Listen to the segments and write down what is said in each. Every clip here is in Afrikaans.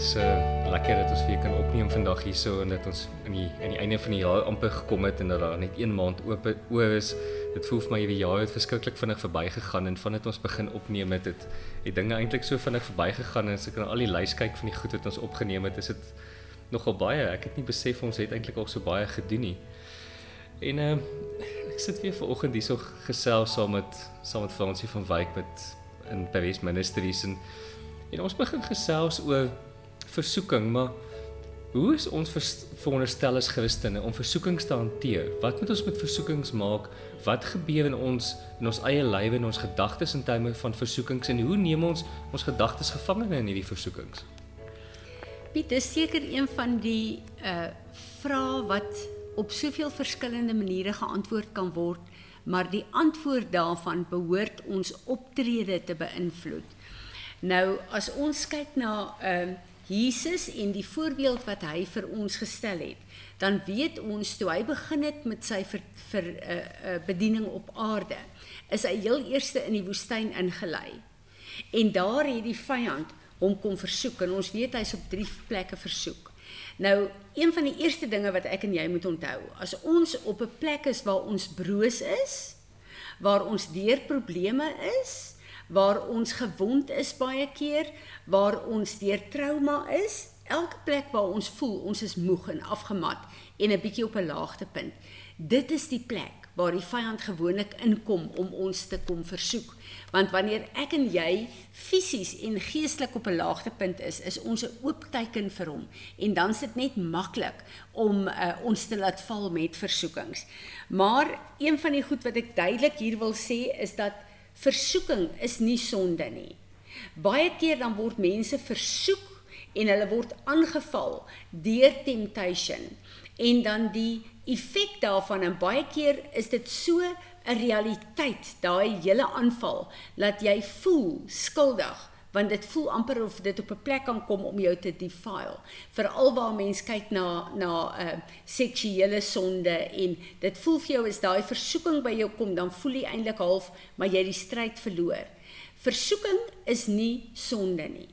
Dis uh lekker dat ons weer kan opneem vandag hierso en dat ons in die aan die einde van die jaar amper gekom het en dat daar net 1 maand oop oor is. Dit voel vir my die jaar het verskriklik vinnig verbygegaan en vandat ons begin opneem het, het die dinge eintlik so vinnig verbygegaan en as ek na al die lys kyk van die goed wat ons opgeneem het, is dit nogal baie. Ek het nie besef ons het eintlik al so baie gedoen nie. En uh ek sit weer vanoggend hierso gesels saam met saam met Fransie van Wyk met in Paris Ministries en en ons begin gesels oor versoeking, maar hoe is ons veronderstel as Christene om versoekings te hanteer? Wat moet ons met versoekings maak? Wat gebeur in ons in ons eie lewe en ons gedagtes in terme van versoekings en hoe neem ons ons gedagtes gevangene in hierdie versoekings? Piet, dis seker een van die uh vrae wat op soveel verskillende maniere geantwoord kan word, maar die antwoord daarvan behoort ons optrede te beïnvloed. Nou as ons kyk na uh, Jesus en die voorbeeld wat hy vir ons gestel het, dan weet ons toe hy begin het met sy vir vir uh, uh, bediening op aarde, is hy heel eerste in die woestyn ingelei. En daar het die vyand hom kom versoek en ons weet hy's op drie plekke versoek. Nou, een van die eerste dinge wat ek en jy moet onthou, as ons op 'n plek is waar ons broos is, waar ons deur probleme is, waar ons gewond is baie keer, waar ons deur trauma is, elke plek waar ons voel ons is moeg en afgemat en 'n bietjie op 'n laagtepunt. Dit is die plek waar die vyand gewoonlik inkom om ons te kom versoek. Want wanneer ek en jy fisies en geestelik op 'n laagtepunt is, is ons 'n oop teken vir hom en dan is dit net maklik om uh, ons te laat val met versoekings. Maar een van die goed wat ek duidelik hier wil sê is dat versoeking is nie sonde nie. Baie keer dan word mense versoek en hulle word aangeval deur temptation en dan die effek daarvan en baie keer is dit so 'n realiteit daai hele aanval dat jy voel skuldig want dit voel amper of dit op 'n plek kan kom om jou te defile. Veral waar mense kyk na na uh, seksuele sonde en dit voel vir jou as daai versoeking by jou kom, dan voel jy eintlik half maar jy die stryd verloor. Versoeking is nie sonde nie.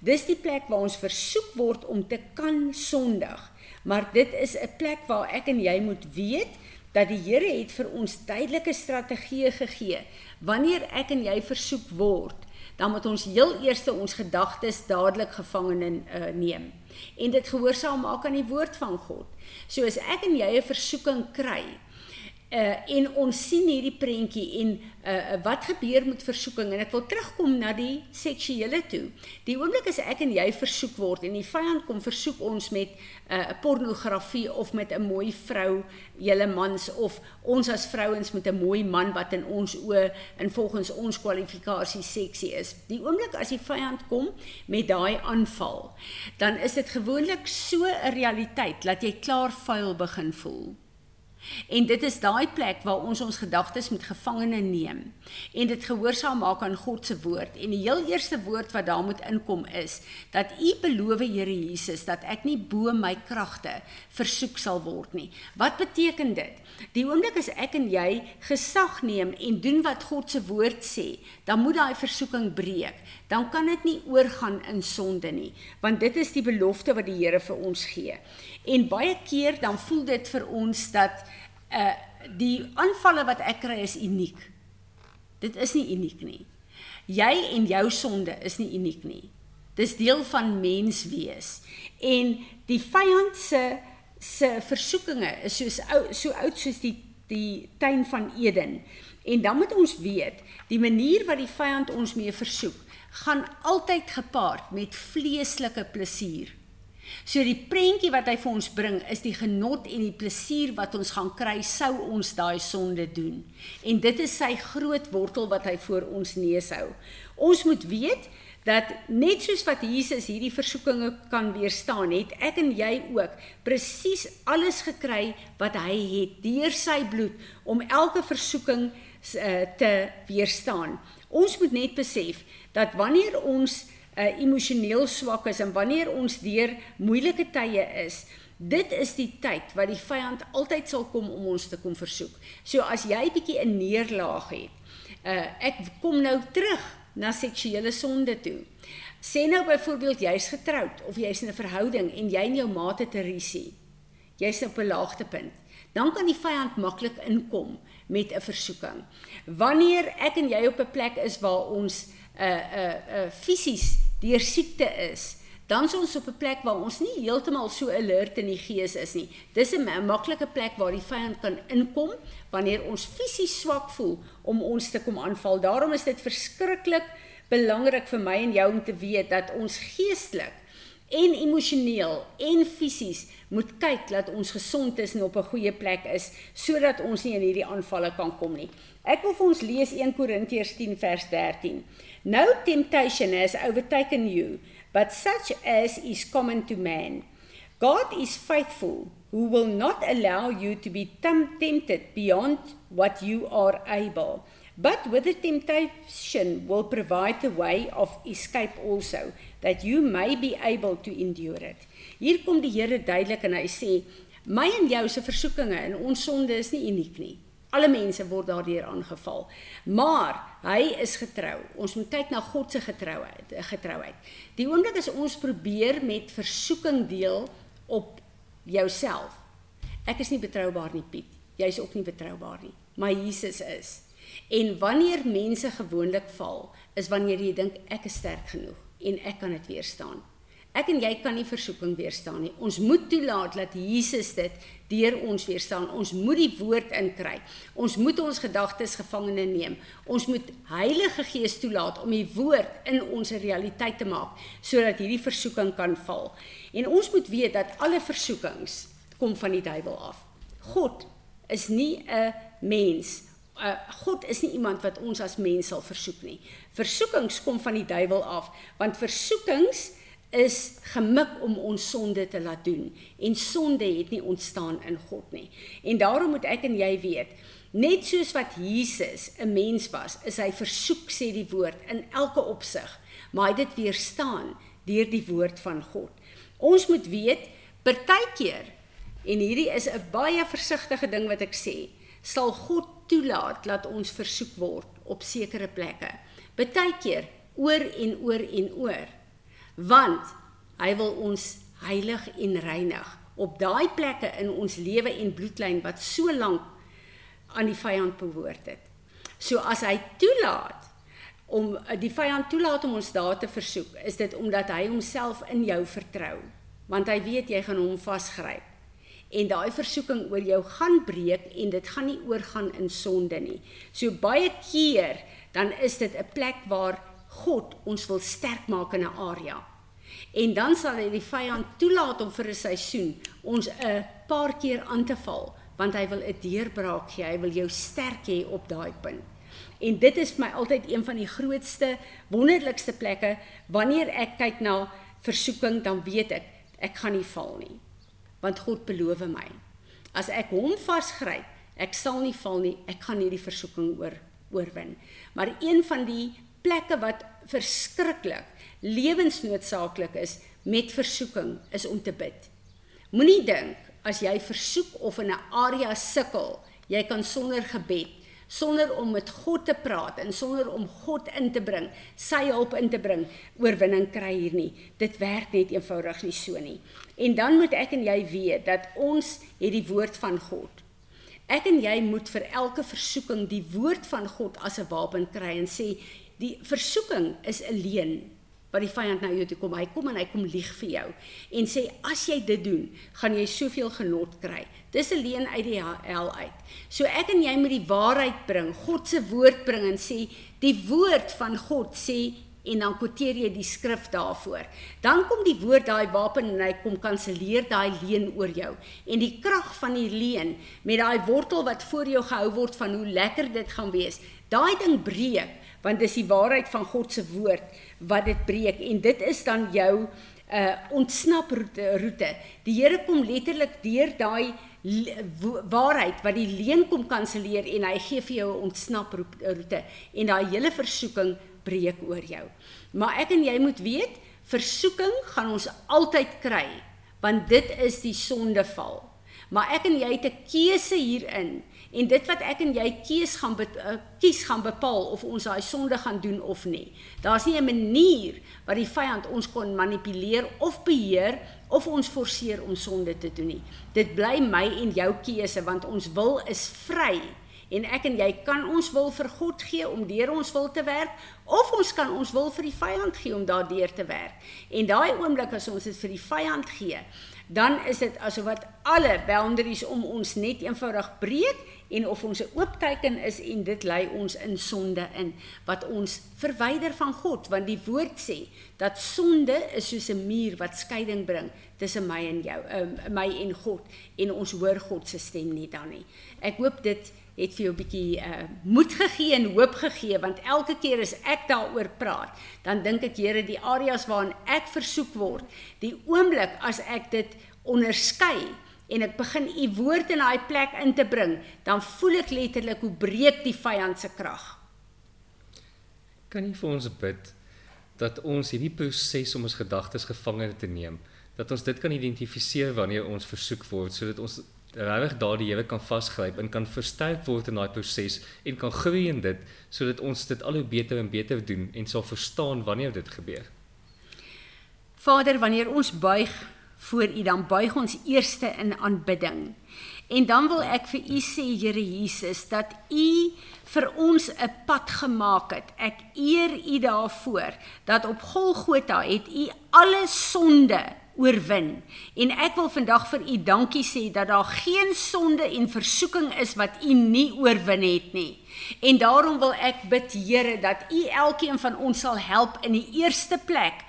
Dis die plek waar ons versoek word om te kan sondig. Maar dit is 'n plek waar ek en jy moet weet dat die Here het vir ons duidelike strategieë gegee. Wanneer ek en jy versoek word, dan moet ons heel eers ons gedagtes dadelik gevangene uh, neem en dit gehoorsaam maak aan die woord van God. So as ek en jy 'n versoeking kry, uh en ons sien hierdie prentjie en uh wat gebeur met versoeking en ek wil terugkom na die seksuele toe. Die oomblik as ek en jy versoek word en die vyand kom versoek ons met 'n uh, pornografie of met 'n mooi vrou, julle mans of ons as vrouens met 'n mooi man wat in ons oë en volgens ons kwalifikasie seksie is. Die oomblik as die vyand kom met daai aanval, dan is dit gewoonlik so 'n realiteit dat jy klaar vuil begin voel. En dit is daai plek waar ons ons gedagtes met gevangene neem en dit gehoorsaam maak aan God se woord. En die heel eerste woord wat daar moet inkom is dat U beloof Here Jesus dat ek nie bo my kragte versoek sal word nie. Wat beteken dit? Die oomblik as ek en jy gesag neem en doen wat God se woord sê, dan moet daai versoeking breek. Dan kan dit nie oorgaan in sonde nie, want dit is die belofte wat die Here vir ons gee. En baie keer dan voel dit vir ons dat uh die aanvalle wat ek kry is uniek. Dit is nie uniek nie. Jy en jou sonde is nie uniek nie. Dis deel van mens wees. En die vyand se se versoekinge is soos ou so oud soos die die tuin van Eden. En dan moet ons weet, die manier wat die vyand ons mee versoek, gaan altyd gepaard met vleeslike plesier. So die prentjie wat hy vir ons bring is die genot en die plesier wat ons gaan kry sou ons daai sonde doen. En dit is sy groot wortel wat hy voor ons neus hou. Ons moet weet dat net soos wat Jesus hierdie versoekinge kan weerstaan het, ek en jy ook presies alles gekry wat hy het deur sy bloed om elke versoeking uh, te weerstaan. Ons moet net besef dat wanneer ons uh, emosioneel swak is en wanneer ons deur moeilike tye is, dit is die tyd wat die vyand altyd sal kom om ons te kom versoek. So as jy bietjie 'n neerlaag het, uh, ek kom nou terug na seksuele sonde toe. Sê nou byvoorbeeld jy's getroud of jy's in 'n verhouding en jy en jou maat het 'n risie. Jy's op 'n laagtepunt. Dan kan die vyand maklik inkom met 'n versoeking. Wanneer ek en jy op 'n plek is waar ons 'n 'n 'n fisies deur siekte is, dan is ons op 'n plek waar ons nie heeltemal so alert in die gees is nie. Dis 'n maklike plek waar die vyand kan inkom wanneer ons fisies swak voel om ons te kom aanval. Daarom is dit verskriklik belangrik vir my en jou om te weet dat ons geestelik en emosioneel en fisies moet kyk dat ons gesond is en op 'n goeie plek is sodat ons nie in hierdie aanvalle kan kom nie. Ek wil vir ons lees 1 Korintiërs 10 vers 13. No temptation has overtaken you but such as is common to man. God is faithful, who will not allow you to be tempted beyond what you are able, but with the temptation will provide the way of escape also, that you may be able to endure it. Hier kom die Here duidelik en hy sê, my en jou se versoekinge en ons sonde is nie uniek nie. Alle mense word daardeur aangeval. Maar hy is getrou. Ons moet kyk na God se getrouheid, getrouheid. Die oomblik as ons probeer met versoeking deel op jouself. Ek is nie betroubaar nie, Piet. Jy's ook nie betroubaar nie, maar Jesus is. En wanneer mense gewoonlik val, is wanneer jy dink ek is sterk genoeg en ek kan dit weerstaan. Ek en jy kan nie versoeking weerstaan nie. Ons moet toelaat dat Jesus dit deur ons weerstaan. Ons moet die woord inkry. Ons moet ons gedagtes gevangene neem. Ons moet Heilige Gees toelaat om die woord in ons realiteit te maak sodat hierdie versoeking kan val. En ons moet weet dat alle versoekings kom van die duiwel af. God is nie 'n mens. Uh, God is nie iemand wat ons as mens sal versoek nie. Versoekings kom van die duiwel af want versoekings is gemik om ons sonde te laat doen en sonde het nie ontstaan in God nie. En daarom moet ek en jy weet, net soos wat Jesus 'n mens was, is hy versoek sê die woord in elke opsig, maar hy dit weerstaan deur die woord van God. Ons moet weet, partykeer en hierdie is 'n baie versigtige ding wat ek sê, sal God toelaat dat ons versoek word op sekere plekke. Partykeer oor en oor en oor want hy wil ons heilig en reinig op daai plekke in ons lewe en bloedlyn wat so lank aan die vyand behoort het. So as hy toelaat om die vyand toelaat om ons daar te versoek, is dit omdat hy homself in jou vertrou, want hy weet jy gaan hom vasgryp. En daai versoeking oor jou gaan breek en dit gaan nie oorgaan in sonde nie. So baie keer dan is dit 'n plek waar God ons wil sterk maak in 'n area. En dan sal hy die vyand toelaat om vir 'n seisoen ons 'n paar keer aan te val, want hy wil 'n deurbraak gee. Hy wil jou sterk hê op daai punt. En dit is vir my altyd een van die grootste, wonderlikste plekke wanneer ek kyk na versoeking, dan weet ek ek gaan nie val nie. Want God beloof my. As ek hom vasgryp, ek sal nie val nie. Ek gaan hierdie versoeking oor oorwin. Maar een van die plekke wat verskriklik lewensnoodsaaklik is met versoeking is om te bid. Moenie dink as jy versoek of in 'n area sukkel, jy kan sonder gebed, sonder om met God te praat en sonder om God in te bring, sy hulp in te bring, oorwinning kry hier nie. Dit werk net eenvoudig nie so nie. En dan moet ek en jy weet dat ons het die woord van God. Ek en jy moet vir elke versoeking die woord van God as 'n wapen kry en sê die versoeking is 'n leuen wat die vyand nou jou toe kom. Hy kom en hy kom lieg vir jou en sê as jy dit doen, gaan jy soveel genot kry. Dis 'n leuen uit die hel uit. So ek en jy moet die waarheid bring, God se woord bring en sê die woord van God sê en dan quoteer jy die skrif daarvoor. Dan kom die woord daai wapen en hy kom kanselleer daai leuen oor jou. En die krag van die leuen met daai wortel wat voor jou gehou word van hoe lekker dit gaan wees. Daai ding breek want dis die waarheid van God se woord wat dit breek en dit is dan jou uh ontsnap roete. Die Here kom letterlik deur daai waarheid wat die leuen kom kanselleer en hy gee vir jou 'n ontsnap roete en daai hele versoeking breek oor jou. Maar ek en jy moet weet, versoeking gaan ons altyd kry want dit is die sondeval. Maar ek en jy het 'n keuse hierin En dit wat ek en jy kies gaan be, uh, kies gaan bepaal of ons daai sonde gaan doen of nie. Daar's nie 'n manier wat die vyand ons kon manipuleer of beheer of ons forceer om sonde te doen nie. Dit bly my en jou keuse want ons wil is vry. En ek en jy kan ons wil vir God gee om deur ons wil te werk of ons kan ons wil vir die vyand gee om daardeur te werk. En daai oomblik as ons dit vir die vyand gee, dan is dit asof wat alle boundaries om ons net eenvoudig breek en of ons 'n oop teken is en dit lei ons in sonde in wat ons verwyder van God want die woord sê dat sonde is soos 'n muur wat skeiding bring tussen my en jou um, my en God en ons hoor God se stem nie dan nie. Ek hoop dit het vir jou 'n bietjie uh, moed gegee en hoop gegee want elke keer as ek daaroor praat dan dink ek Here die areas waarin ek versoek word die oomblik as ek dit onderskei en ek begin u woord in daai plek in te bring dan voel ek letterlik hoe breek die vyand se krag kan jy vir ons bid dat ons hierdie proses om ons gedagtes gevange te neem dat ons dit kan identifiseer wanneer ons versoek word sodat ons regtig daardie Here kan vasgryp en kan versterk word in daai proses en kan groei in dit sodat ons dit al hoe beter en beter doen en sal verstaan wanneer dit gebeur. Vader, wanneer ons buig voor U, dan buig ons eerste in aanbidding. En dan wil ek vir U sê, Here Jesus, dat U vir ons 'n pad gemaak het. Ek eer U daarvoor dat op Golgotha het U alle sonde oorwin. En ek wil vandag vir u dankie sê dat daar geen sonde en versoeking is wat u nie oorwin het nie. En daarom wil ek bid Here dat u elkeen van ons sal help in die eerste plek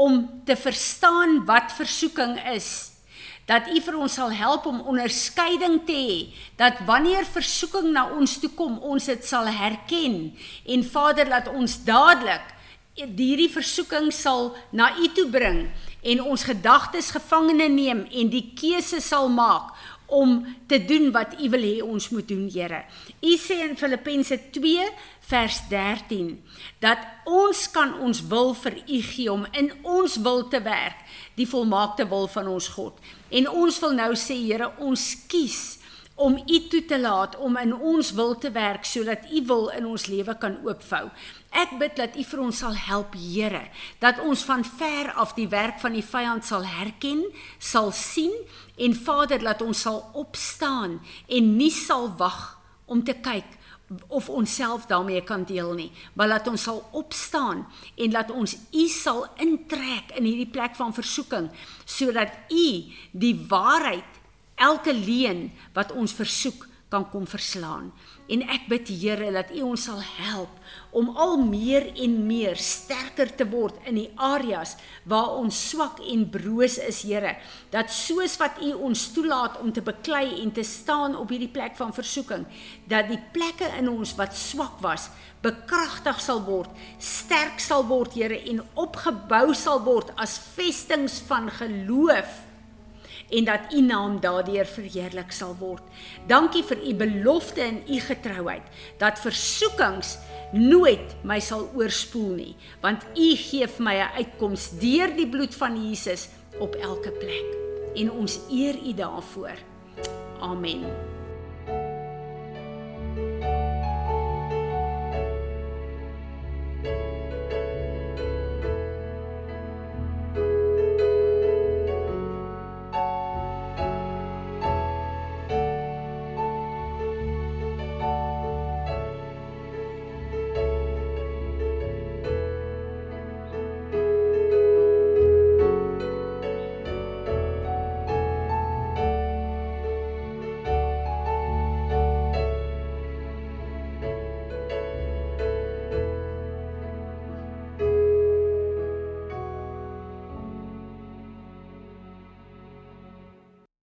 om te verstaan wat versoeking is. Dat U vir ons sal help om onderskeiding te hê dat wanneer versoeking na ons toe kom ons dit sal herken. En Vader laat ons dadelik hierdie versoeking sal na U toe bring en ons gedagtes gevangene neem en die keuse sal maak om te doen wat U wil hê ons moet doen, Here. U sê in Filippense 2 vers 13 dat ons kan ons wil vir U gee om in ons wil te werk, die volmaakte wil van ons God. En ons wil nou sê, Here, ons kies om U toe te laat om in ons wil te werk sodat U wil in ons lewe kan oopvou. Ek bid dat U vir ons sal help, Here, dat ons van ver af die werk van die vyand sal herken, sal sien en Vader laat ons sal opstaan en nie sal wag om te kyk of ons self daarmee kan deel nie, maar laat ons sal opstaan en laat ons U sal intrek in hierdie plek van versoeking sodat U die waarheid elke leuen wat ons versoek kan kom verslaan. En ek bid Here dat U ons sal help om al meer en meer sterker te word in die areas waar ons swak en broos is, Here. Dat soos wat U ons toelaat om te beklei en te staan op hierdie plek van versoeking, dat die plekke in ons wat swak was, bekragtig sal word, sterk sal word, Here, en opgebou sal word as vestings van geloof en dat u naam daardeur verheerlik sal word. Dankie vir u belofte en u getrouheid dat versoekings nooit my sal oorspoel nie, want u gee vir my 'n uitkoms deur die bloed van Jesus op elke plek. En ons eer u daarvoor. Amen.